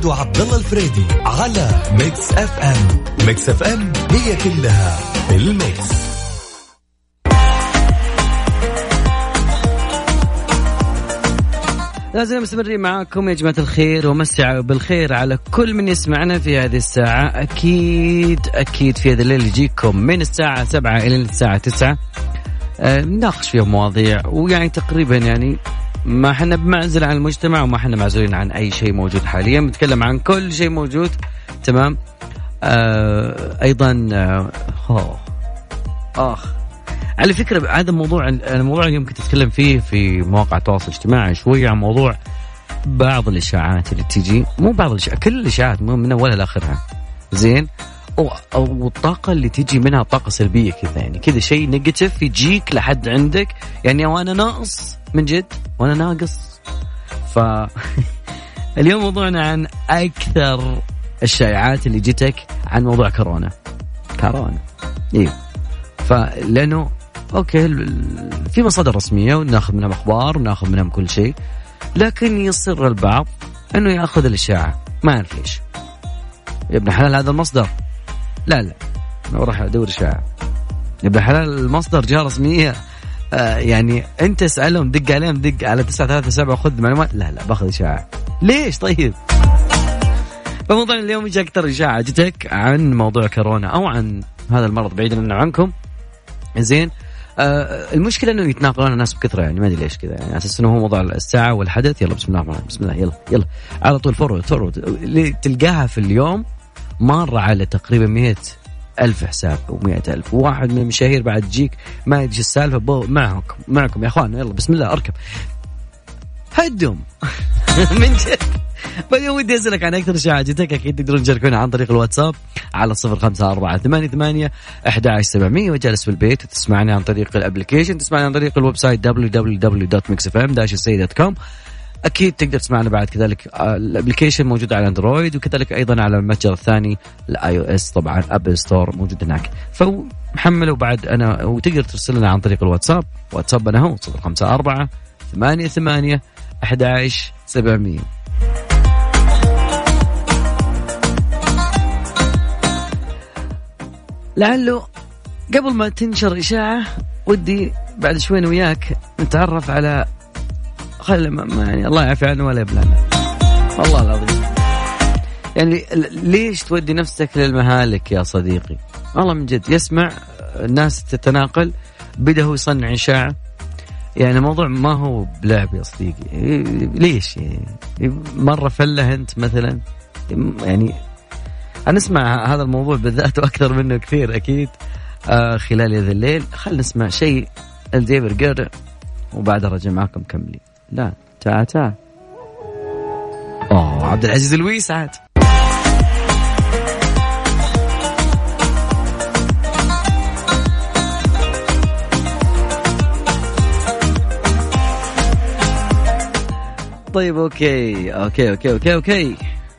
العنود وعبد الله الفريدي على Mix FM. Mix FM هي كلها ال Mix. لازم مستمرين معاكم يا جماعة الخير ومساء الخير على كل من يسمعنا في هذه الساعة. أكيد أكيد في هذا الليل يجيكم من الساعة سبعة إلى الساعة تسعة. آه، نناقش فيها مواضيع ويعني تقريبا يعني ما إحنا بمعزل عن المجتمع وما إحنا معزولين عن أي شيء موجود حاليا. بنتكلم عن كل شيء موجود. تمام؟ آه أيضا آه آخ. على فكرة هذا الموضوع الموضوع اليوم كنت أتكلم فيه في مواقع التواصل الاجتماعي شوية عن موضوع بعض الإشاعات اللي تجي. مو بعض الإشاعات كل الإشاعات من أولها لآخرها. زين؟ أو أو الطاقة اللي تجي منها طاقة سلبية كذا يعني. كذا شيء نيجاتيف يجيك لحد عندك. يعني وأنا ناقص من جد وأنا ناقص. ف اليوم موضوعنا عن أكثر الشائعات اللي جتك عن موضوع كورونا. كورونا. أيوه فلأنه أوكي في مصادر رسمية وناخذ منها أخبار وناخذ منها كل شيء. لكن يصر البعض إنه يأخذ الإشاعة. ما أعرف ليش. يا ابن حلال هذا المصدر. لا لا. أنا أروح أدور يا ابن حلال المصدر جهه رسميه آه يعني أنت اسألهم دق عليهم دق على 937 خذ معلومات. لا لا باخذ اشاعه ليش؟ طيب؟ فموضوع اليوم يجي أكثر إشاعة جتك عن موضوع كورونا أو عن هذا المرض بعيدا عنكم. زين. آه المشكلة إنه يتناقلون الناس بكثرة يعني ما أدري ليش كذا. يعني أساس إنه هو موضوع الساعة والحدث. يلا بسم الله الرحمن بسم الله يلا يلا. على طول forward forward تلقاها في اليوم مرة على تقريبا 100 ألف حساب أو مئة ألف. وواحد من المشاهير بعد تجيك ما يجي السالفة معكم معكم يا أخوان. يلا بسم الله أركب. هدهم من جد. فاليوم ودي أسألك عن أكثر اشاعه جتك أكيد تقدرون تشاركونا عن طريق الواتساب على صفر خمسة أربعة ثمانية ثمانية أحد سبعمية. وجالس في البيت وتسمعني عن طريق ال application تسمعني عن طريق ال website www.mixfm-sayda.com أكيد تقدر تسمعنا بعد كذلك آه، ال application موجود على Android وكذلك أيضا على المتجر الثاني ال iOS طبعا App Store موجود هناك. فمحمله بعد أنا وتقدر ترسل لنا عن طريق الواتساب واتسابنا هو 054 ثمانية ثمانية 11 700 لعله قبل ما تنشر إشاعة ودي بعد شوي وياك نتعرف على خل يعني الله يعافي عنه ولا يبلانا والله العظيم. يعني ليش تودي نفسك للمهالك يا صديقي؟ والله من جد يسمع الناس تتناقل بدا هو يصنع إشاعة يعني الموضوع ما هو بلعب يا صديقي. ليش يعني؟ مرة فلة أنت مثلا؟ يعني هنسمع هذا الموضوع بالذات وأكثر منه كثير أكيد. آه خلال هذا الليل. خلينا نسمع شيء. الديفر جير وبعدها رجع معكم كملي. لا. تا تا. أوه عبد العزيز الويس عاد. طيب أوكي. أوكي أوكي أوكي أوكي.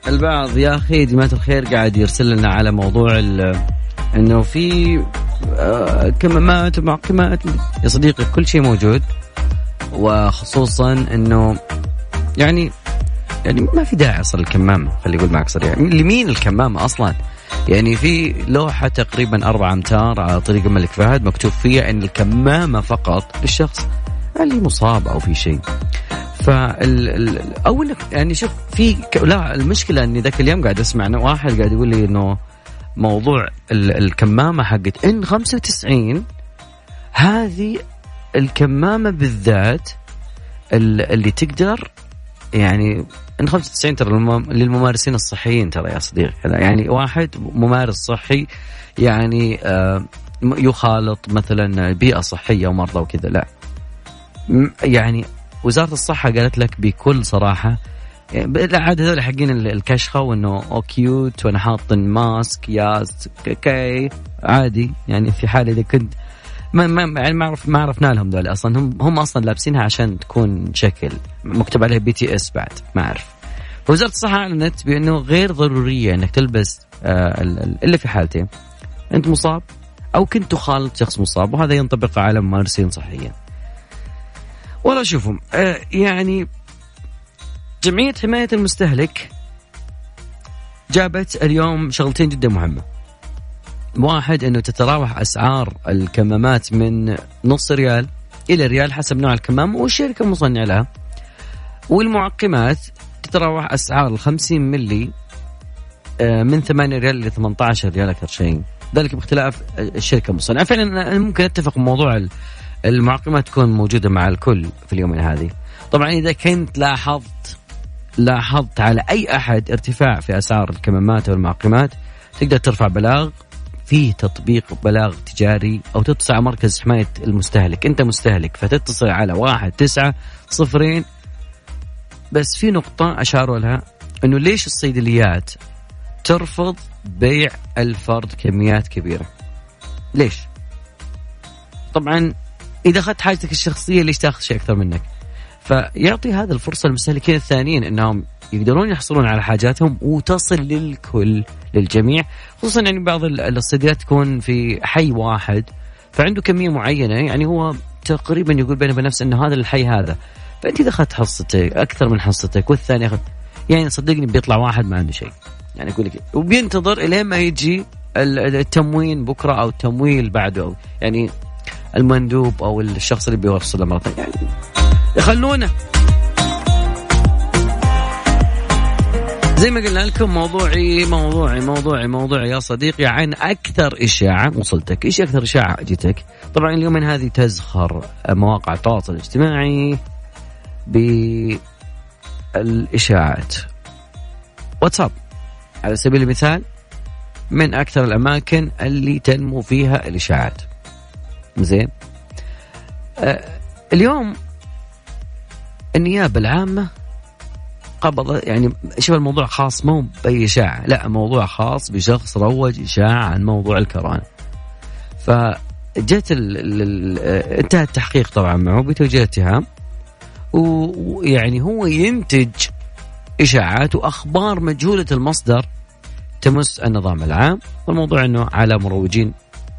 البعض يا أخي جماعة الخير قاعد يرسل لنا على موضوع إنه في آه، كمامات ومعقمات يا صديقي كل شيء موجود. وخصوصا إنه يعني يعني ما في داعي أصلا الكمامة خلي أقول معك صريح يعني لمين الكمامة أصلا؟ يعني في لوحة تقريبا أربعة أمتار على طريق الملك فهد مكتوب فيها إن الكمامة فقط للشخص اللي مصاب أو في شيء. فال أو انك يعني شوف في. لا المشكلة إني ذاك اليوم قاعد أسمع واحد قاعد يقول لي إنه موضوع ال... الكمامة حقت إن 95 هذه الكمامة بالذات اللي تقدر يعني إن 95 ترى للممارسين الصحيين ترى يا صديقي. يعني واحد ممارس صحي يعني آه، يخالط مثلا بيئة صحية ومرضى وكذا لا. يعني وزارة الصحة قالت لك بكل صراحة يعني عاد هذول حقين الكشخة وإنه أو cute وأنا حاط mask yes okay عادي. يعني في حال إذا كنت ما ما يعني ما عرف ما عرفنا لهم ذول أصلا. هم هم أصلا لابسينها عشان تكون شكل مكتوب عليها BTS بعد ما أعرف. فوزاره الصحة أعلنت بأنه غير ضرورية إنك تلبس آه الا في حالتين أنت مصاب أو كنت تخالط شخص مصاب وهذا ينطبق على ممارسين صحيين. والله شوفوا آه يعني جمعية حماية المستهلك جابت اليوم شغلتين جدا مهمة. واحد انه تتراوح اسعار الكمامات من نص ريال إلى ريال حسب نوع الكمام والشركة المصنعة لها. والمعقمات تتراوح اسعار ال 50 ملي من 8 ريال ل 18 ريال أكثر شيء. ذلك باختلاف الشركة المصنعة. فعلا ممكن أتفق موضوع المعقمات تكون موجودة مع الكل في اليومين هذه. طبعا إذا كنت لاحظت لاحظت على أي أحد ارتفاع في أسعار الكمامات والمعقمات تقدر ترفع بلاغ في تطبيق بلاغ تجاري أو تتصل على مركز حماية المستهلك. أنت مستهلك فتتصل على واحد تسعة صفرين. بس في نقطة أشاروا لها أنه ليش الصيدليات ترفض بيع الفرد كميات كبيرة؟ ليش؟ طبعا إذا أخذت حاجتك الشخصية ليش تاخذ شيء أكثر منك؟ فيعطي هذا الفرصة للمستهلكين الثانيين أنهم يقدرون يحصلون على حاجاتهم وتصل للكل للجميع. خصوصا يعني بعض الصيدليات تكون في حي واحد فعنده كمية معينة يعني هو تقريبا يقول بينه وبين نفسه إنه هذا الحي هذا. فأنت إذا أخذت حصتك أكثر من حصتك والثاني أخذ. يعني صدقني بيطلع واحد ما عنده شيء. يعني أقول لك وبينتظر إلين ما يجي التموين بكرة أو التمويل بعده. يعني المندوب أو الشخص اللي بيوصله مرة يعني يخلونه. زي ما قلنا لكم موضوعي موضوعي موضوعي موضوعي يا صديقي عن أكثر اشاعه وصلتك، إيش أكثر اشاعه جتك؟ طبعا اليومين هذه تزخر مواقع التواصل الاجتماعي بالإشاعات. واتساب على سبيل المثال من أكثر الأماكن اللي تنمو فيها الإشاعات. زين؟ آه اليوم النيابة العامة قبض يعني شوف الموضوع خاص مو بأي إشاعة لا موضوع خاص بشخص روج إشاعة عن موضوع الكورونا. فجت انتهى التحقيق طبعا معه بتوجيه اتهام ويعني هو ينتج إشاعات وأخبار مجهولة المصدر تمس النظام العام والموضوع إنه على مروجين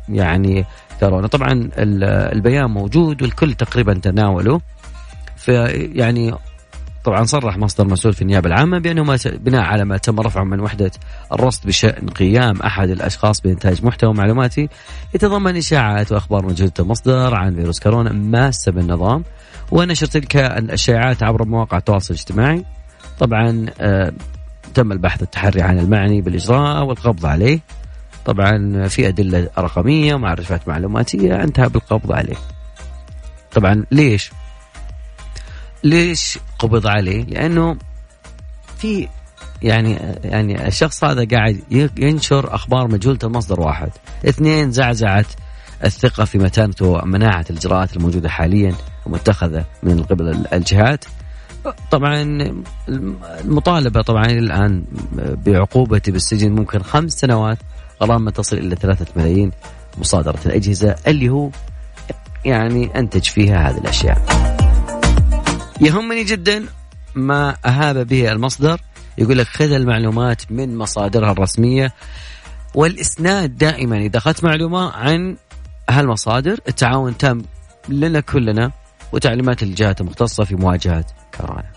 يعني كورونا. طبعا البيان موجود والكل تقريبا تناوله فيعني طبعا صرح مصدر مسؤول في النيابة العامة بأنه بناء على ما تم رفعه من وحدة الرصد بشأن قيام أحد الأشخاص بإنتاج محتوى معلوماتي يتضمن إشاعات وأخبار مجهوله المصدر عن فيروس كورونا ماسة بالنظام ونشر تلك الإشاعات عبر مواقع التواصل الاجتماعي. طبعا آه تم البحث والتحري عن المعني بالإجراء والقبض عليه. طبعا في أدلة رقمية ومعرفات معلوماتية انتهى بالقبض عليه. طبعا ليش؟ ليش قبض عليه؟ لأنه في يعني يعني الشخص هذا قاعد ينشر أخبار مجهوله المصدر واحد. اثنين زعزعت الثقة في متانته ومناعة الإجراءات الموجودة حاليا ومتخذة من قبل الجهات. طبعا المطالبة طبعا الآن بعقوبته بالسجن ممكن خمس سنوات غرامه تصل إلى ثلاثة ملايين مصادرة الأجهزة اللي هو يعني أنتج فيها هذه الأشياء. يهمني جدا ما أهاب به المصدر. يقول لك خذ المعلومات من مصادرها الرسمية والإسناد دائما. إذا أخذت معلومة عن هالمصادر التعاون تام لنا كلنا وتعليمات الجهات المختصة في مواجهة كورونا.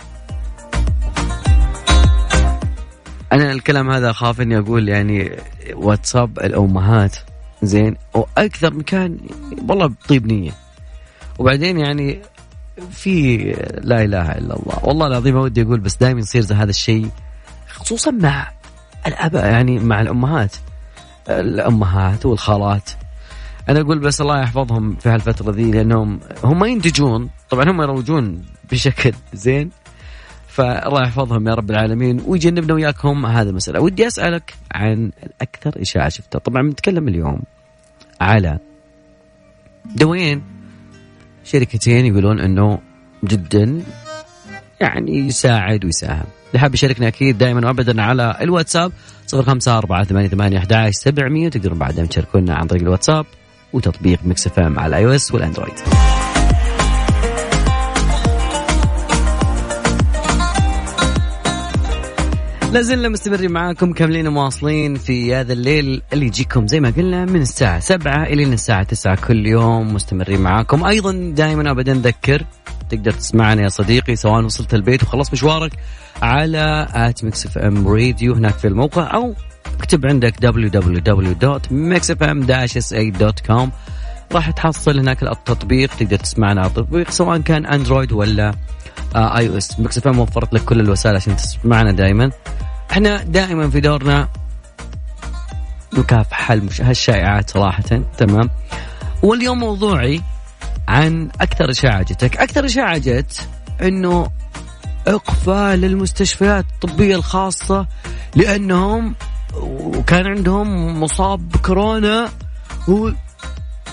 أنا الكلام هذا أخاف إني أقول يعني واتساب الأمهات. زين وأكثر مكان والله بطيب نية. وبعدين يعني في لا إله إلا الله. والله العظيم ودي أقول بس دائما يصير هذا الشيء خصوصا مع الآباء يعني مع الأمهات. الأمهات والخالات. أنا أقول بس الله يحفظهم في هالفترة ذي لأنهم هم ينتجون. طبعا هم يروجون بشكل زين. فالله يحفظهم يا رب العالمين. ويجنبنا وياكم هذه المسألة. ودي أسألك عن الأكثر إشاعة شفتها. طبعا بنتكلم اليوم على دوين. شركتين يقولون إنه جدا يعني يساعد ويساهم. اللي حاب يشاركنا أكيد دائما وابدا على الواتساب 054 700 تقدرون بعدين تشاركونا عن طريق الواتساب وتطبيق Mix FM على ال iOS وال Android. لازلنا مستمرين معاكم كاملين مواصلين في هذا الليل اللي يجيكم زي ما قلنا من الساعة سبعة إلى الساعة تسعة كل يوم مستمرين معاكم أيضا دائما أبدا نذكر تقدر تسمعنا يا صديقي سواء وصلت البيت وخلصت مشوارك على at Mix FM Radio هناك في الموقع أو اكتب عندك www.mixfm-sa.com راح تحصل هناك التطبيق تقدر تسمعنا على التطبيق سواء كان Android ولا iOS Mix FM وفرت لك كل الوسائل عشان تسمعنا دائما إحنا دائما في دورنا نكافح هالشائعات صراحة تمام؟ واليوم موضوعي عن أكثر اشاعه جتك أكثر اشاعه جت إنه إقفال المستشفيات الطبية الخاصة لأنهم وكان عندهم مصاب بكورونا و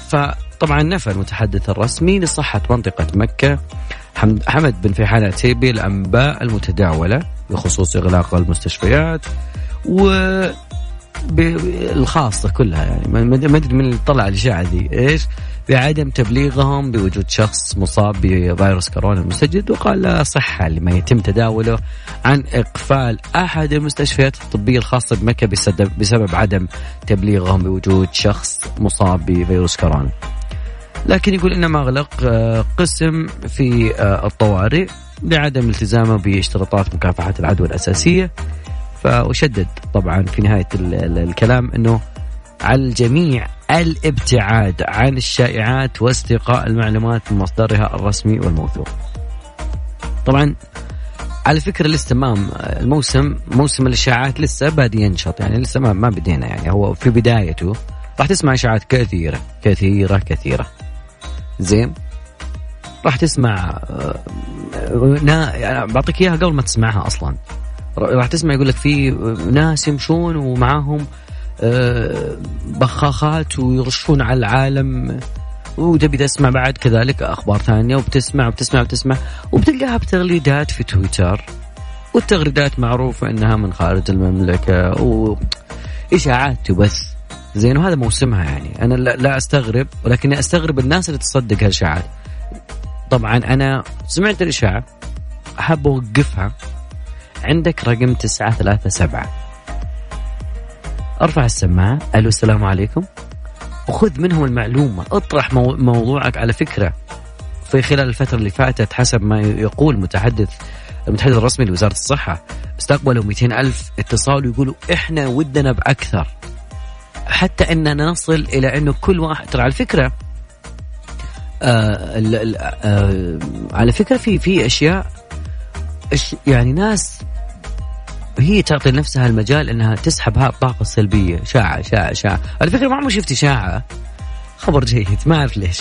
فطبعا نفى المتحدث الرسمي لصحة منطقة مكة حمد بن فيحان عتيبي الأنباء المتداولة. بخصوص إغلاق المستشفيات و الخاصة كلها يعني. ما أدري من اللي طلع الاشاعة ذي إيش؟ بعدم تبليغهم بوجود شخص مصاب بفيروس كورونا المستجد وقال لا صحة لما يتم تداوله عن إقفال أحد المستشفيات الطبية الخاصة بمكة بسبب, بسبب عدم تبليغهم بوجود شخص مصاب بفيروس كورونا. لكن يقول إنما أغلق آه، قسم في آه، الطوارئ. لعدم التزامه باشتراطات مكافحة العدوى الأساسية. فأشدد طبعا في نهاية الكلام أنه على الجميع الابتعاد عن الشائعات واستقاء المعلومات من مصدرها الرسمي والموثوق. طبعا على فكرة لسه ما الموسم موسم الإشاعات لسه بادي ينشط يعني لسه ما ما بدينا يعني هو في بدايته. راح تسمع إشاعات كثيرة كثيرة كثيرة. زين؟ راح تسمع آه، يعني بعطيك إياها قبل ما تسمعها أصلا. راح تسمع يقول لك في ناس يمشون ومعاهم آه، بخاخات ويرشون على العالم. وتبي تسمع بعد كذلك أخبار ثانية وبتسمع وبتسمع وبتسمع وبتلقاها بتغريدات في تويتر. والتغريدات معروفة إنها من خارج المملكة واشاعات تبث زين وهذا موسمها يعني. أنا لا أستغرب ولكني أستغرب الناس اللي تصدق هالإشاعات. طبعا أنا سمعت الإشاعة. أحب أوقفها. عندك رقم تسعة ثلاثة سبعة. أرفع السماعة. ألو السلام عليكم. وخذ منهم المعلومة. أطرح مو موضوعك على فكرة. في خلال الفترة اللي فاتت حسب ما يقول متحدث المتحدث الرسمي لوزارة الصحة استقبلوا 200 ألف اتصال ويقولوا إحنا ودنا بأكثر. حتى أننا نصل إلى أنه كل واحد ترى على فكرة آه آه على فكرة في في أشياء يعني ناس هي تعطي نفسها المجال إنها تسحب الطاقه السلبيه شاعة شاعة شاعة. على فكرة ما عمري شفت اشاعه خبر جيد ما أعرف ليش.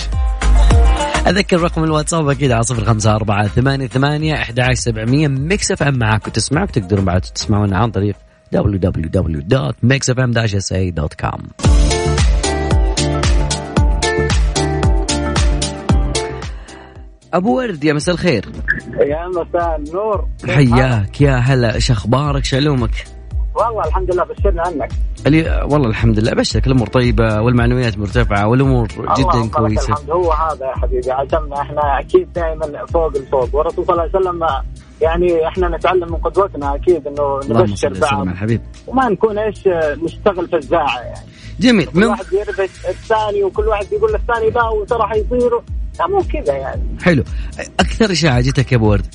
أذكر رقم الواتساب أكيد على صفر خمسة أربعة ثمانية ثمانية أحد عشر سبعمية. Mix FM معاك وتسمعك تقدرون بعد تسمعونا عن طريق www.mixfm-sa.com أبو ورد يا مساء الخير. يا مساء النور. حياك يا هلا إيش أخبارك؟ شلومك والله الحمد لله بشرنا عنك. اللي والله الحمد لله بشرك الأمور طيبة والمعنويات مرتفعة والأمور جدا كويسة. الحمد. هو هذا يا حبيبي عشان إحنا أكيد دائما فوق الفوق. والرسول صلى الله عليه وسلم يعني إحنا نتعلم من قدوتنا أكيد إنه نبشر بعض. حبيب وما نكون إيش نشتغل في الزاعة يعني. جميل. كل واحد يربك الثاني وكل واحد يقول للثاني لا وترى حيصير لا مو كذا يعني. حلو. أكثر إشاعة جتك يا أبو ورد؟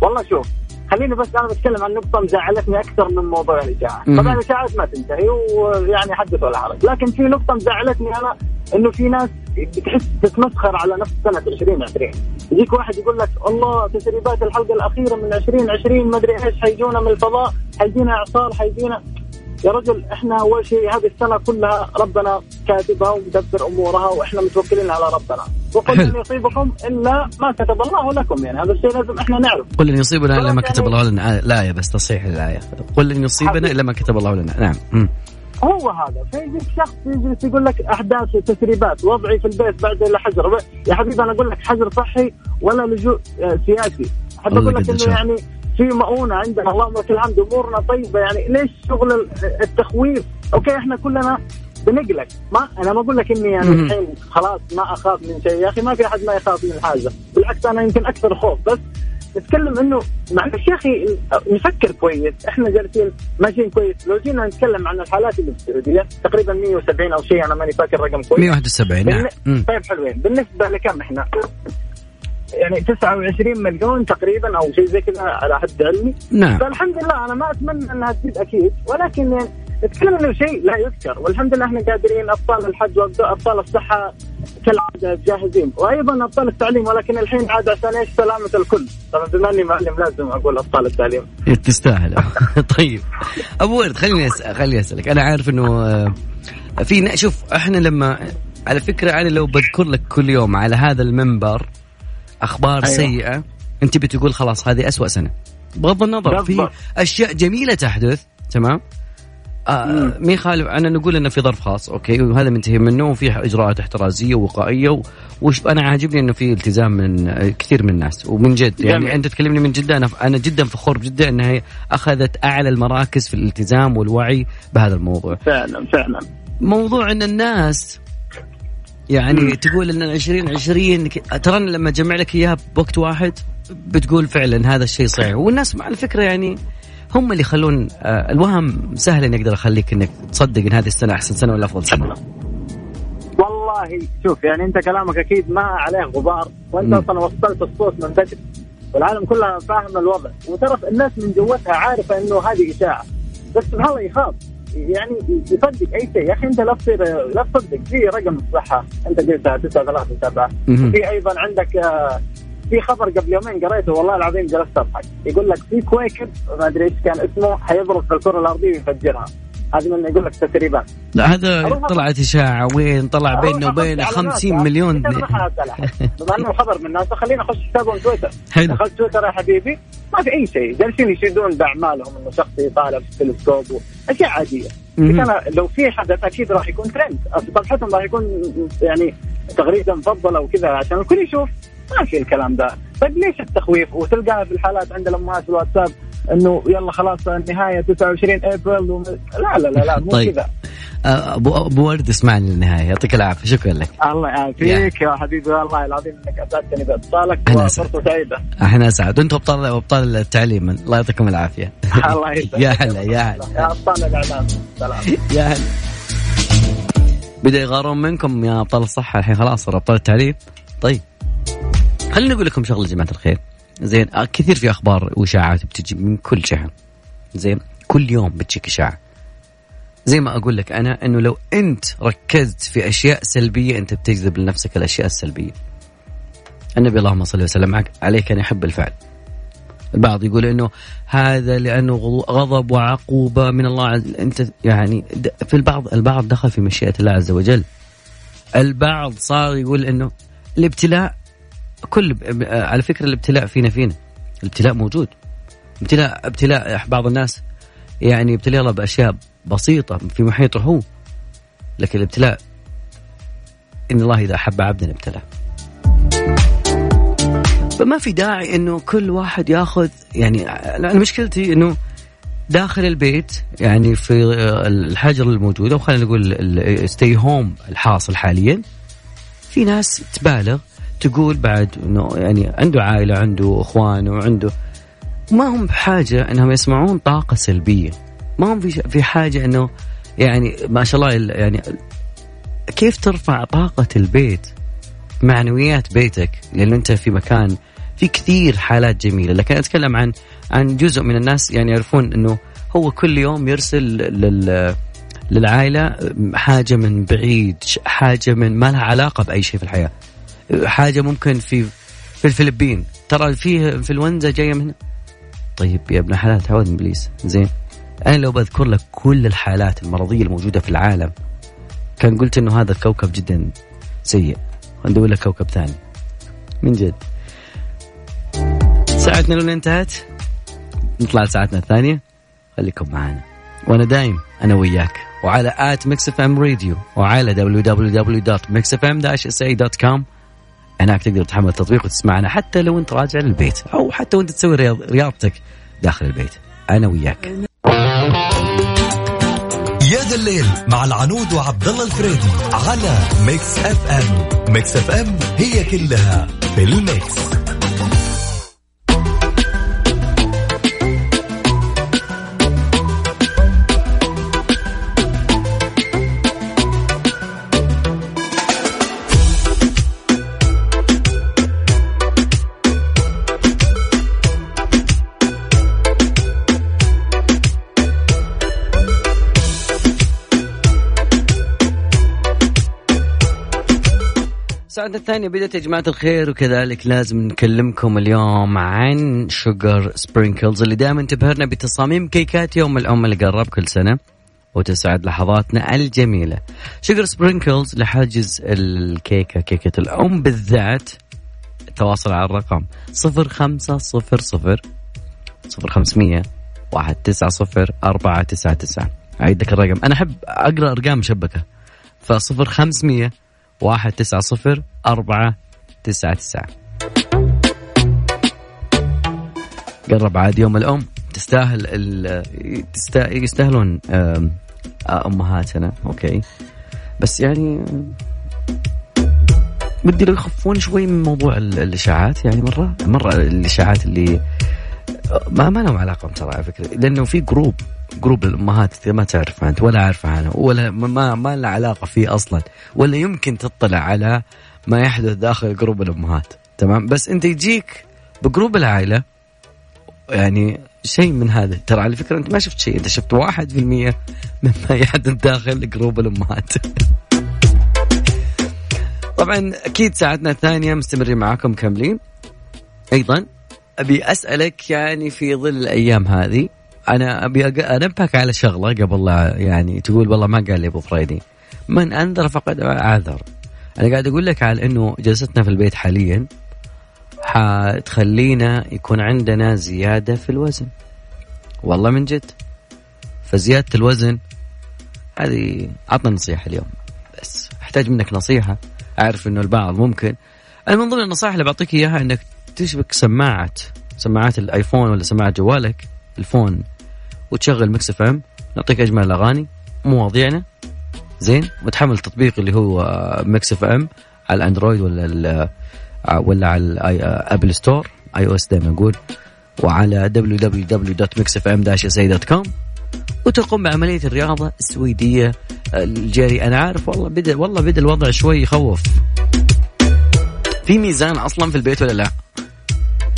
والله شوف خليني بس أنا بتكلم عن نقطة مزعلتني أكثر من موضوع الإشاعة. طبعا الإشاعات ما تنتهي ويعني حدث ولا حرج. لكن في نقطة مزعلتني أنا إنه في ناس بتحس تتمسخر على نفس سنة 2020 يجيك واحد يقول لك الله تسريبات الحلقة الأخيرة من 2020 ما أدري إيش حيجونا من الفضاء حيجينا اعصار حيجينا يا رجل إحنا أول شيء هذه السنة كلها ربنا كاتبها ومدبر أمورها وإحنا متوكلين على ربنا. وقل لن يصيبكم إلا ما كتب الله لكم. يعني هذا الشيء لازم إحنا نعرف. قل لن يصيبنا إلا ما كتب الله لنا. الآية بس تصحيح الآية. قل لن يصيبنا إلا ما كتب الله لنا. نعم. هو هذا. فيجيك شخص يجلس يقول لك أحداث وتسريبات وضعي في البيت بعد الحجر يا حبيبي أنا أقول لك حجر صحي ولا لجوء سياسي. أحب أقول لك إنه يعني في مؤونة عندنا. اللهم لك الحمد. أمورنا طيبة. يعني ليش شغل التخويف؟ أوكي إحنا كلنا بنقلق. ما أنا ما أقول لك إني يعني الحين خلاص ما أخاف من شيء. يا أخي ما في أحد ما يخاف من حاجة. بالعكس أنا يمكن أكثر خوف. بس نتكلم إنه معلش يا أخي نفكر كويس. إحنا جالسين ماشيين كويس. لو جينا نتكلم عن الحالات اللي في السعودية تقريبا 170 أو شيء أنا ماني فاكر رقم كويس. 171 نعم. طيب حلوين. بالنسبة لكم إحنا؟ يعني 29 مليون تقريبا أو شيء زي كذا على حد علمي. نعم. فالحمد لله أنا ما أتمنى إنها تزيد أكيد ولكن يعني نتكلم إنه شيء لا يذكر. والحمد لله إحنا قادرين أبطال الحج وابطال الصحة كالعادة جاهزين. وأيضا أبطال التعليم ولكن الحين عاد عشان إيش؟ سلامة الكل. طبعا بما إني معلم لازم أقول أبطال التعليم. تستاهل. طيب. أبو ورد خليني أسأل خليني أسألك. أنا عارف إنه آه، في شوف إحنا لما على فكرة أنا لو بذكر لك كل يوم على هذا المنبر أخبار أيوة. سيئة. أنت بتقول خلاص هذه أسوأ سنة. بغض النظر في أشياء جميلة تحدث تمام؟ آه مين خالف؟ أنا نقول إنه في ظرف خاص أوكي؟ وهذا منتهي منه وفي إجراءات احترازية ووقائية وش أنا عاجبني إنه في التزام من كثير من الناس ومن جد. يعني جميل. أنت تكلمني من جدة أنا أنا جدا فخور بجدة إنها أخذت أعلى المراكز في الالتزام والوعي بهذا الموضوع. فعلا فعلا. موضوع إن الناس يعني مم. تقول إن 2020 ترى لما أجمع لك إياها بوقت واحد بتقول فعلا هذا الشيء صحيح. والناس مع الفكرة يعني هم اللي يخلون آه، الوهم سهل إني أقدر أخليك إنك تصدق إن هذه السنة أحسن سنة ولا أفضل سنة. والله شوف يعني أنت كلامك أكيد ما عليه غبار وأنت أصلا وصلت الصوت من بدري. والعالم كلها فاهم الوضع. وترى الناس من جوتها عارفة إنه هذه إشاعة. بس سبحان الله يخاف. يعني يصدق أي شيء. يا أخي أنت لا تصير لا تصدق. في رقم الصحة. أنت قلتها 9 3 7 في أيضا عندك آه، في خبر قبل يومين قريته والله العظيم جلست أضحك. يقول لك في كويكب ما أدري إيش كان اسمه حيضرب في الكرة الأرضية ويفجرها. هذه من يقول لك تسريبات. لا هذا طلعت إشاعة. وين طلع؟ بينه وبين 50 مليون. بما إنه خبر من الناس خلينا نخش حسابهم تويتر حلو. دخلت تويتر يا حبيبي. ما في أي شيء. جالسين يشيدون باعمالهم إنه شخص يطالع في التلسكوب أشياء عادية. كان لو في حدث أكيد راح يكون ترند صفحتهم راح يكون يعني تغريده مفضلة وكذا عشان الكل يشوف. ما في الكلام ده. طيب ليش التخويف؟ وتلقاها في الحالات عند الأمهات في الواتساب. إنه يلا خلاص النهاية 29 ابريل. لا لا لا لا مو طيب. كذا. آه، أبو أبو ورد اسمعني للنهاية. يعطيك العافية. شكرا لك. الله يعافيك يا. حبيبي. والله العظيم إنك اسعدتني باتصالك وفرصة سعيدة. إحنا اسعد وأنتم أبطال أبطال التعليم. الله يعطيكم العافية. الله يسعدك يا هلا يا هلا. يا أبطال الإعلام. سلام. يا هلا. بدأ يغارون منكم يا أبطال الصحة. الحين خلاص صار أبطال التعليم. طيب. خليني أقول لكم شغلة يا جماعة الخير. زين آه، كثير في أخبار وإشاعات بتجي من كل جهة. زين كل يوم بتجيك إشاعة. زي ما أقول لك أنا إنه لو أنت ركزت في أشياء سلبية أنت بتجذب لنفسك الأشياء السلبية. النبي اللهم صل وسلم عليه كان يحب الفعل. البعض يقول إنه هذا لأنه غضب وعقوبة من الله عز أنت يعني في البعض البعض دخل في مشيئة الله عز وجل. البعض صار يقول إنه الابتلاء كل على فكرة الابتلاء فينا فينا. الابتلاء موجود. ابتلاء ابتلاء بعض الناس. يعني يبتلي الله بأشياء بسيطة في محيطه هو. لكن الابتلاء إن الله إذا أحب عبدا ابتلاه. فما في داعي إنه كل واحد ياخذ يعني أنا مشكلتي إنه داخل البيت يعني في الحجر الموجود أو خلينا نقول ستي هوم الحاصل حاليا. في ناس تبالغ تقول بعد إنه يعني عنده عائلة عنده إخوان وعنده ما هم بحاجة إنهم يسمعون طاقة سلبية. ما هم في حاجة إنه يعني ما شاء الله يعني كيف ترفع طاقة البيت معنويات بيتك؟ لأنه أنت في مكان في كثير حالات جميلة. لكن أتكلم عن عن جزء من الناس يعني يعرفون إنه هو كل يوم يرسل لل للعائلة حاجة من بعيد حاجة من ما لها علاقة بأي شيء في الحياة. حاجة ممكن في في الفلبين. ترى فيه إنفلونزا جاية من هنا. طيب يا ابن حلال تعود من إبليس. زين. أنا لو بذكر لك كل الحالات المرضية الموجودة في العالم كان قلت إنه هذا الكوكب جدا سيء. وندور لك كوكب ثاني. من جد. ساعتنا لون انتهت؟ نطلع لساعتنا الثانية. خليكم معنا. وأنا دايم أنا وياك. وعلى at Mix FM Radio. وعلى www.mixfm-sa.com هناك تقدر تحمل التطبيق وتسمعنا حتى لو أنت راجع للبيت أو حتى وأنت تسوي رياضتك داخل البيت. أنا وياك. يا ذا الليل مع العنود وعبد الله الفريدي على Mix FM. Mix FM هي كلها في ال mix. ساعتنا الثانية بدأت يا جماعة الخير وكذلك لازم نكلمكم اليوم عن Sugar Sprinkles اللي دائما تبهرنا بتصاميم كيكات يوم الأم اللي قرب كل سنة وتسعد لحظاتنا الجميلة. Sugar Sprinkles لحجز الكيكة كيكة الأم بالذات. التواصل على الرقم صفر خمسة صفر صفر صفر خمسمية واحد تسعة صفر أربعة تسعة تسعة. أعيد لك الرقم. أنا أحب أقرأ أرقام مشبكة. فصفر خمسمية واحد تسعة صفر أربعة تسعة تسعة. قرب عاد يوم الأم. تستاهل يستاهلون أمهاتنا. okay. بس يعني بدي لو يخفون شوي من موضوع الإشاعات. يعني مرة مرة الإشاعات اللي ما ما لهم علاقة ترى على فكرة. لأنه في group group الأمهات ما تعرف انت ولا عارفه عنه ولا ما ما له علاقة فيه أصلا ولا يمكن تطلع على ما يحدث داخل group الأمهات. تمام؟ بس أنت يجيك ب group العائلة يعني شيء من هذا. ترى على فكرة أنت ما شفت شيء أنت شفت واحد في المية مما يحدث داخل group الأمهات. طبعا أكيد ساعتنا الثانية مستمرين معاكم كاملين أيضا أبي أسألك يعني في ظل الأيام هذه أنا أبي أنبهك على شغلة قبل لا يعني تقول والله ما قال لي أبو فريدي. من أنذر فقد أعذر. أنا قاعد أقول لك على إنه جلستنا في البيت حاليا حتخلينا يكون عندنا زيادة في الوزن. والله من جد. فزيادة الوزن هذه عطنا نصيحة اليوم. بس أحتاج منك نصيحة. أعرف إنه البعض ممكن. أنا من ضمن النصائح اللي بعطيك إياها إنك تشبك سماعه سماعات الآيفون ولا سماعه جوالك ال phone وتشغل Mix FM. نعطيك أجمل الأغاني. مواضيعنا. زين وتحمل التطبيق اللي هو Mix FM على ال Android ولا ولا على ال Apple Store iOS دائما أقول وعلى www.mixfm-sa.com وتقوم بعملية الرياضة السويدية الجري أنا عارف والله بدأ والله بدأ الوضع شوي يخوف. في ميزان أصلا في البيت ولا لا؟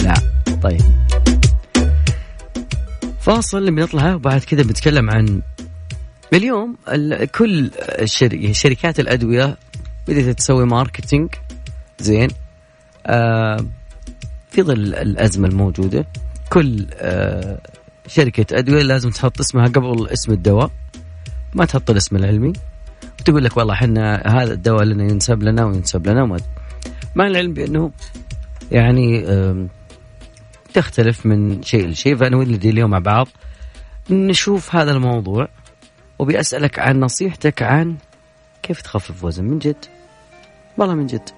لا. طيب. فاصل بنطلع وبعد كذا بنتكلم عن اليوم كل شركات الأدوية بدأت تسوي ماركتينج زين. آه في ظل الأزمة الموجودة كل آه شركة أدوية لازم تحط اسمها قبل اسم الدواء. ما تحط الاسم العلمي. وتقول لك والله إحنا هذا الدواء لنا ينسب لنا وينسب لنا وما مع العلم بأنه يعني تختلف من شيء لشيء. فأنا ودي اليوم مع بعض نشوف هذا الموضوع. وبأسألك عن نصيحتك عن كيف تخفف وزن من جد؟ والله من جد.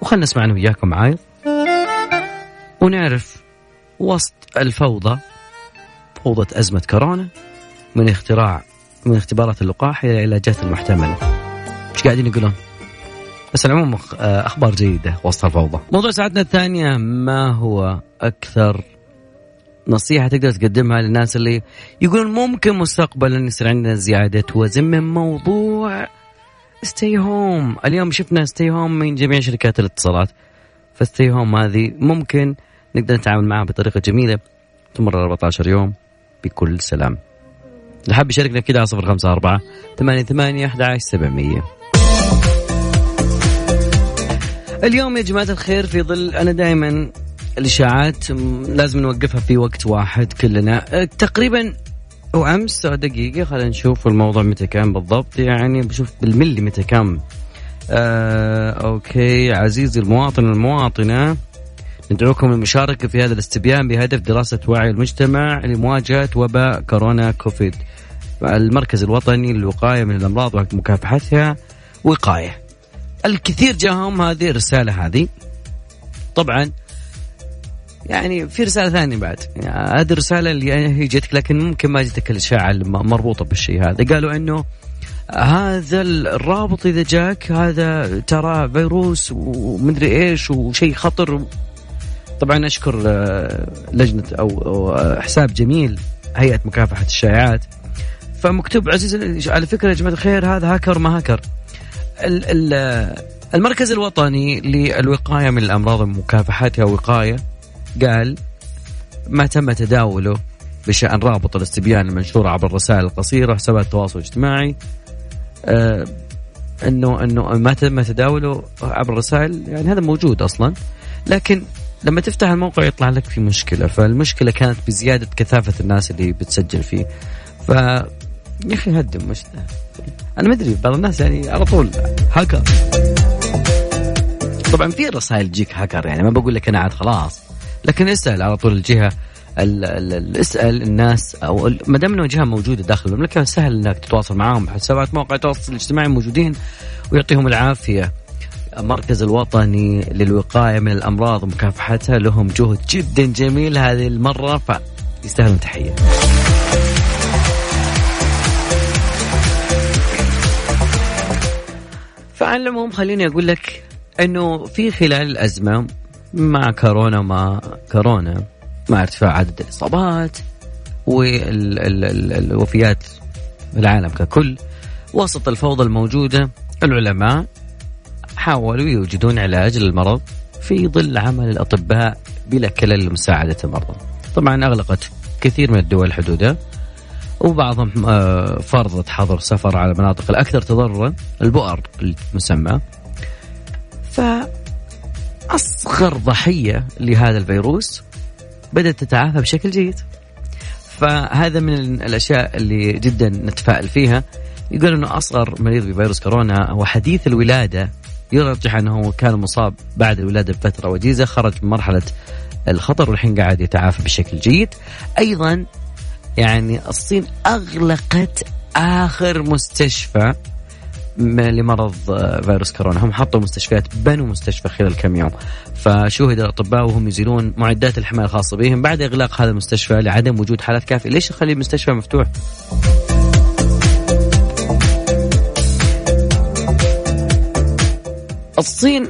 وخلنا نسمع أنا وياكم عايض ونعرف وسط الفوضى فوضى أزمة كورونا من اختراع من اختبارات اللقاح إلى العلاجات المحتملة. إيش قاعدين يقولون؟ بس العموم أخبار جيدة وسط الفوضى. موضوع ساعتنا الثانية ما هو أكثر نصيحة تقدر تقدمها للناس اللي يقولون ممكن مستقبلا يصير عندنا زيادة وزن من موضوع ستي هوم، اليوم شفنا ستي هوم من جميع شركات الاتصالات. فستي هوم هذه ممكن نقدر نتعامل معها بطريقة جميلة تمر 14 يوم بكل سلام. حاب يشاركنا كده على 054 88 11 700 اليوم يا جماعة الخير في ظل أنا دائما الإشاعات لازم نوقفها في وقت واحد كلنا. تقريبا وأمس دقيقة خلينا نشوف الموضوع متى كان بالضبط. يعني بشوف بالملي متى كان. آه أوكي عزيزي المواطن المواطنة ندعوكم للمشاركة في هذا الاستبيان بهدف دراسة وعي المجتمع لمواجهة وباء كورونا كوفيد. المركز الوطني للوقاية من الأمراض ومكافحتها وقاية. الكثير جاهم هذه الرسالة هذه. طبعا يعني في رسالة ثانية بعد. يعني هذه الرسالة اللي هي جتك لكن ممكن ما جتك الإشاعة المربوطة بالشيء هذا. قالوا إنه هذا الرابط إذا جاك هذا ترى فيروس ومدري إيش وشيء خطر. طبعا أشكر لجنة أو حساب جميل هيئة مكافحة الشائعات. فمكتوب عزيز على فكرة يا جماعة الخير هذا هاكر ما هاكر. المركز الوطني للوقاية من الأمراض ومكافحتها وقاية قال ما تم تداوله بشأن رابط الاستبيان المنشور عبر الرسائل القصيرة حسابات التواصل الاجتماعي انه إنه ما تم تداوله عبر الرسائل. يعني هذا موجود أصلا. لكن لما تفتح الموقع يطلع لك في مشكلة. فالمشكلة كانت بزيادة كثافة الناس اللي بتسجل فيه. ف يا أخي هدم مش أنا ما أدري بعض الناس يعني على طول هاكر. طبعا في رسائل تجيك هاكر يعني ما بقول لك أنا عاد خلاص. لكن اسأل على طول الجهة اسأل الناس أو ما دام إنه جهة موجودة داخل المملكة سهل إنك تتواصل معاهم حسابات مواقع التواصل الاجتماعي موجودين ويعطيهم العافية المركز الوطني للوقاية من الأمراض ومكافحتها لهم جهد جدا جميل هذه المرة فيستاهلون تحية. فعلى العموم خليني أقول لك إنه في خلال الأزمة مع كورونا وما كورونا مع ارتفاع عدد الاصابات والوفيات في العالم ككل وسط الفوضى الموجودة العلماء حاولوا يوجدون علاج للمرض في ظل عمل الأطباء بلا كلل لمساعدة المرضى. طبعا أغلقت كثير من الدول حدودها وبعضهم آه، فرضت حظر سفر على المناطق الأكثر تضررا البؤر المسمى. فاصغر ضحية لهذا الفيروس بدأت تتعافى بشكل جيد. فهذا من الأشياء اللي جدا نتفائل فيها. يقول إنه أصغر مريض بفيروس كورونا هو حديث الولادة. يرجح أنه كان مصاب بعد الولاده بفترة وجيزة خرج من مرحلة الخطر والحين قاعد يتعافى بشكل جيد. أيضا يعني الصين أغلقت آخر مستشفى لمرض فيروس كورونا. هم حطوا مستشفيات بنوا مستشفى خلال كم يوم. فشوهد الأطباء وهم يزيلون معدات الحماية الخاصة بهم بعد إغلاق هذا المستشفى لعدم وجود حالات كافية. ليش نخلي المستشفى مفتوح؟ الصين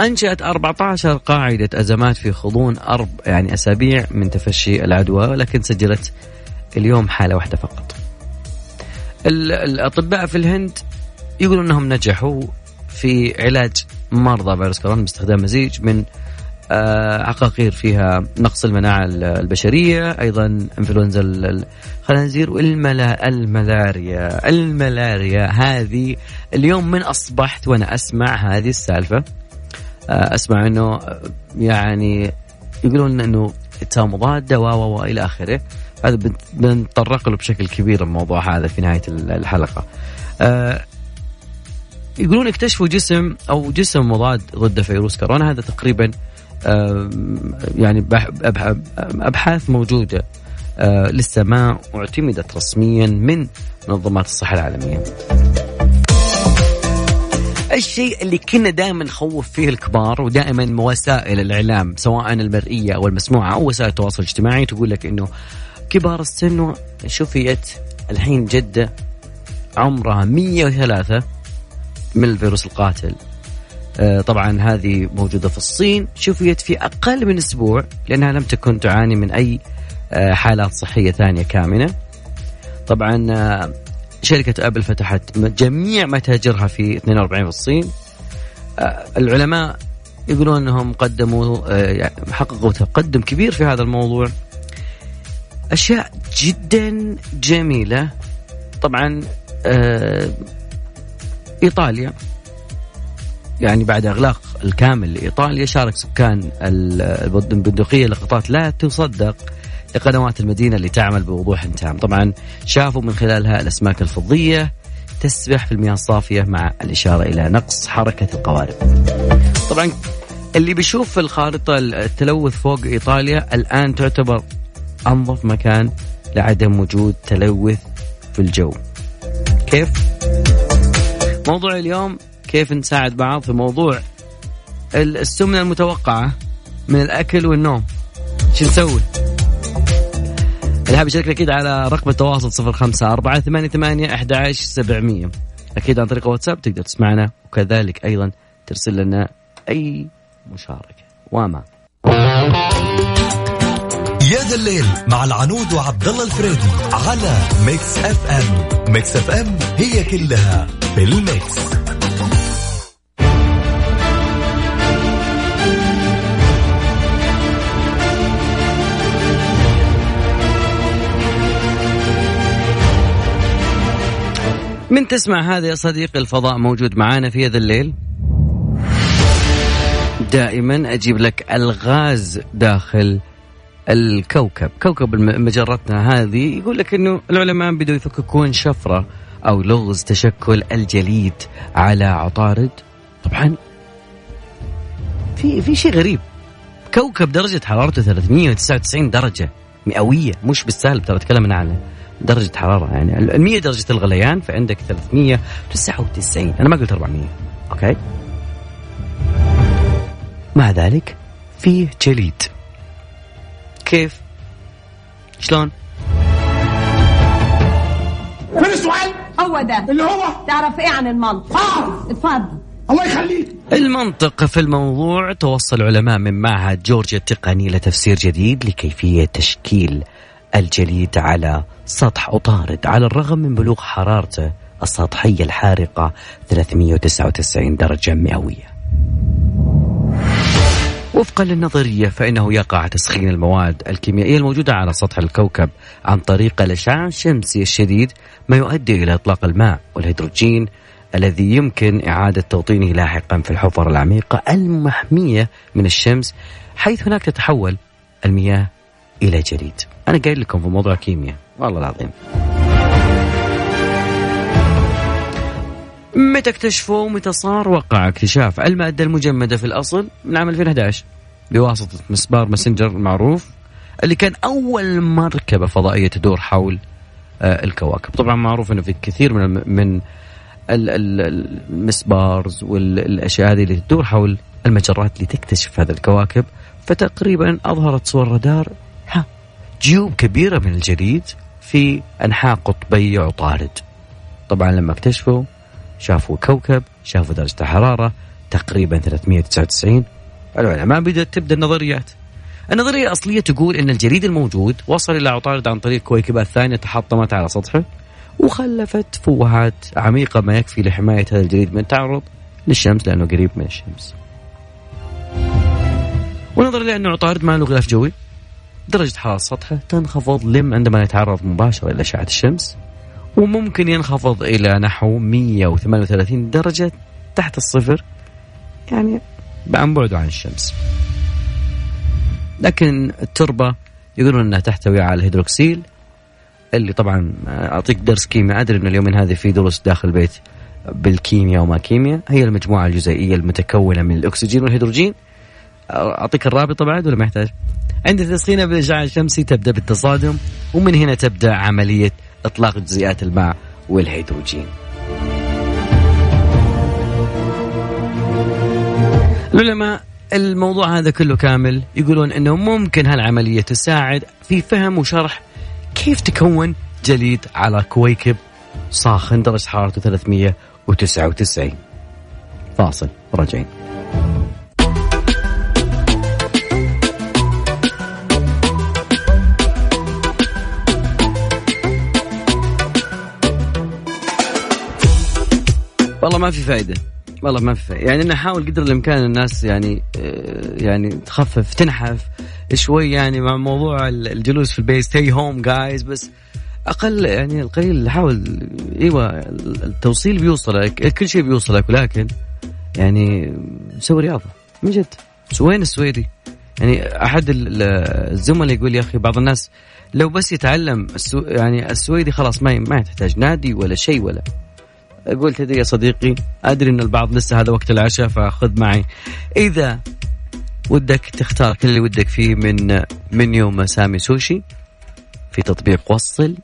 أنشأت 14 قاعدة أزمات في غضون أرب يعني أسابيع من تفشي العدوى ولكن سجلت اليوم حالة واحدة فقط. الأطباء في الهند يقولون أنهم نجحوا في علاج مرضى فيروس كورونا باستخدام مزيج من آه، عقاقير فيها نقص المناعة البشرية أيضا إنفلونزا الخنازير والملا الملاريا. الملاريا هذه اليوم من أصبحت وأنا أسمع هذه السالفة آه، أسمع أنه يعني يقولون أنه مضادة و و إلى آخره. هذا بنتطرق له بشكل كبير الموضوع هذا في نهاية الحلقة. آه، يقولون اكتشفوا جسم أو جسم مضاد ضد فيروس كورونا هذا تقريبا يعني أبحاث موجودة آه، لسه ما اعتمدت رسميا من منظمات الصحة العالمية. الشيء اللي كنا دائما نخوف فيه الكبار ودائما وسائل الإعلام سواء المرئية أو المسموعه أو وسائل التواصل الاجتماعي تقول لك إنه كبار السن شفيت الحين جدة عمرها 103 من الفيروس القاتل. آه، طبعا هذه موجودة في الصين. شفيت في أقل من أسبوع لأنها لم تكن تعاني من أي آه، حالات صحية ثانية كامنة. طبعا آه، شركة أبل فتحت جميع متاجرها في 42 في الصين. العلماء يقولون أنهم قدموا يعني حققوا تقدم كبير في هذا الموضوع. أشياء جدا جميلة. طبعا إيطاليا يعني بعد إغلاق الكامل لإيطاليا شارك سكان البندقية لقطات لا تصدق لقنوات المدينة اللي تعمل بوضوح تام، طبعا شافوا من خلالها الأسماك الفضية تسبح في المياه الصافية مع الإشارة إلى نقص حركة القوارب. طبعا اللي بيشوف في الخارطه التلوث فوق إيطاليا الآن تعتبر أنظف مكان لعدم وجود تلوث في الجو. كيف؟ موضوع اليوم كيف نساعد بعض في موضوع السمنة المتوقعة من الأكل والنوم. شو نسوي؟ اللي يشارك أكيد على رقم التواصل صفر خمسة أربعة ثمانية ثمانية أحد عشر سبعمية. أكيد عن طريق واتساب تقدر تسمعنا وكذلك أيضا ترسل لنا أي مشاركة. وما يا ذا الليل مع العنود وعبد الله الفريدي على Mix FM. Mix FM هي كلها في ال mix. من تسمع هذا يا صديقي الفضاء موجود معانا في هذا الليل؟ دائما أجيب لك الغاز داخل الكوكب. كوكب مجرتنا هذه يقول لك إنه العلماء بدوا يفككون شفرة أو لغز تشكل الجليد على عطارد. طبعا في في شيء غريب. كوكب درجة حرارته 399 درجة مئوية مش بالسالب ترى أتكلم عن درجة حرارة يعني ال 100 درجة الغليان فعندك 399 أنا ما قلت 400 Okay؟ مع ذلك فيه جليد. كيف؟ شلون؟ من السؤال؟ هو ده اللي هو تعرف إيه عن المنطق؟ آه اتفضل الله يخليك المنطق في الموضوع توصل علماء من معهد جورجيا التقني لتفسير جديد لكيفية تشكيل الجليد على سطح عطارد على الرغم من بلوغ حرارته السطحية الحارقة 399 درجة مئوية وفقا للنظرية فإنه يقع تسخين المواد الكيميائية الموجودة على سطح الكوكب عن طريق الإشعاع الشمسي الشديد ما يؤدي إلى إطلاق الماء والهيدروجين الذي يمكن إعادة توطينه لاحقا في الحفر العميقة المحمية من الشمس حيث هناك تتحول المياه إلى جليد. أنا قايل لكم في موضوع كيمياء والله العظيم. متى اكتشفوا متى صار وقع اكتشاف المادة المجمدة في الأصل من عام 2011 بواسطة مسبار مسنجر المعروف اللي كان أول مركبة فضائية تدور حول آه، الكواكب. طبعا معروف أنه في كثير من من المسبارز والأشياء هذه اللي تدور حول المجرات اللي تكتشف هذه الكواكب. فتقريبا أظهرت صور رادار ها جيوب كبيرة من الجليد في أنحاء قطبي عطارد. طبعا لما اكتشفوا شافوا كوكب شافوا درجة الحرارة تقريبا 399 العلماء بدات تبدأ النظريات. النظرية الأصلية تقول إن الجليد الموجود وصل إلى عطارد عن طريق كويكبات ثانية تحطمت على سطحه وخلفت فوهات عميقة ما يكفي لحماية هذا الجليد من التعرض للشمس لأنه قريب من الشمس. ونظرا لأنه عطارد ما له غلاف جوي. درجة حرارة سطحه تنخفض لم عندما يتعرض مباشرة إلى أشعة الشمس. وممكن ينخفض إلى نحو 138 درجة تحت الصفر يعني عن بعده عن الشمس. لكن التربة يقولون أنها تحتوي على الهيدروكسيل اللي طبعا أعطيك درس كيمياء أدري إن اليومين هذه في دروس داخل البيت بالكيمياء وما كيمياء. هي المجموعة الجزيئية المتكونة من الأكسجين والهيدروجين. أعطيك الرابط بعد ولا ما يحتاج؟ عند تسخينها بالاشعاع الشمسي تبدأ بالتصادم ومن هنا تبدأ عملية إطلاق جزيئات الماء والهيدروجين. العلماء الموضوع هذا كله كامل يقولون إنه ممكن هالعملية تساعد في فهم وشرح كيف تكون جليد على كويكب صاخن درجة حرارته 399 فاصل راجعين والله ما في فائدة والله ما في فائدة يعني نحاول قدر الإمكان الناس يعني آه، يعني تخفف تنحف شوي يعني مع موضوع الجلوس في البيت. ستي هوم جايز بس أقل يعني القليل حاول إيوه التوصيل بيوصلك كل شيء بيوصلك. ولكن يعني سوي رياضة من جد. وين السويدي؟ يعني أحد الزملاء يقول يا أخي بعض الناس لو بس يتعلم السو يعني السويدي خلاص ما ما تحتاج نادي ولا شيء ولا قلت يا صديقي أدري إن البعض لسه هذا وقت العشاء فخذ معي. إذا ودك تختار كل اللي ودك فيه من منيو مسامي سوشي في تطبيق وصل.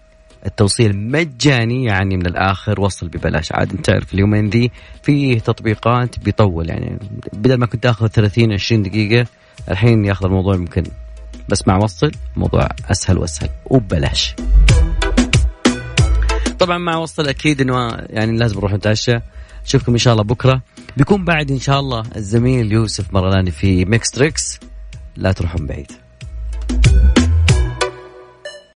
التوصيل مجاني يعني من الآخر وصل ببلاش عاد. أنت تعرف اليومين ذي في تطبيقات بيطول يعني بدل ما كنت تاخذ 30 20 دقيقة الحين ياخذ الموضوع يمكن بس مع وصل الموضوع أسهل وأسهل وببلاش. طبعا مع وصل أكيد إنه يعني لازم نروح نتعشى. أشوفكم إن شاء الله بكرة. بيكون بعد إن شاء الله الزميل يوسف مرلاني في Mix Tricks لا تروحون بعيد.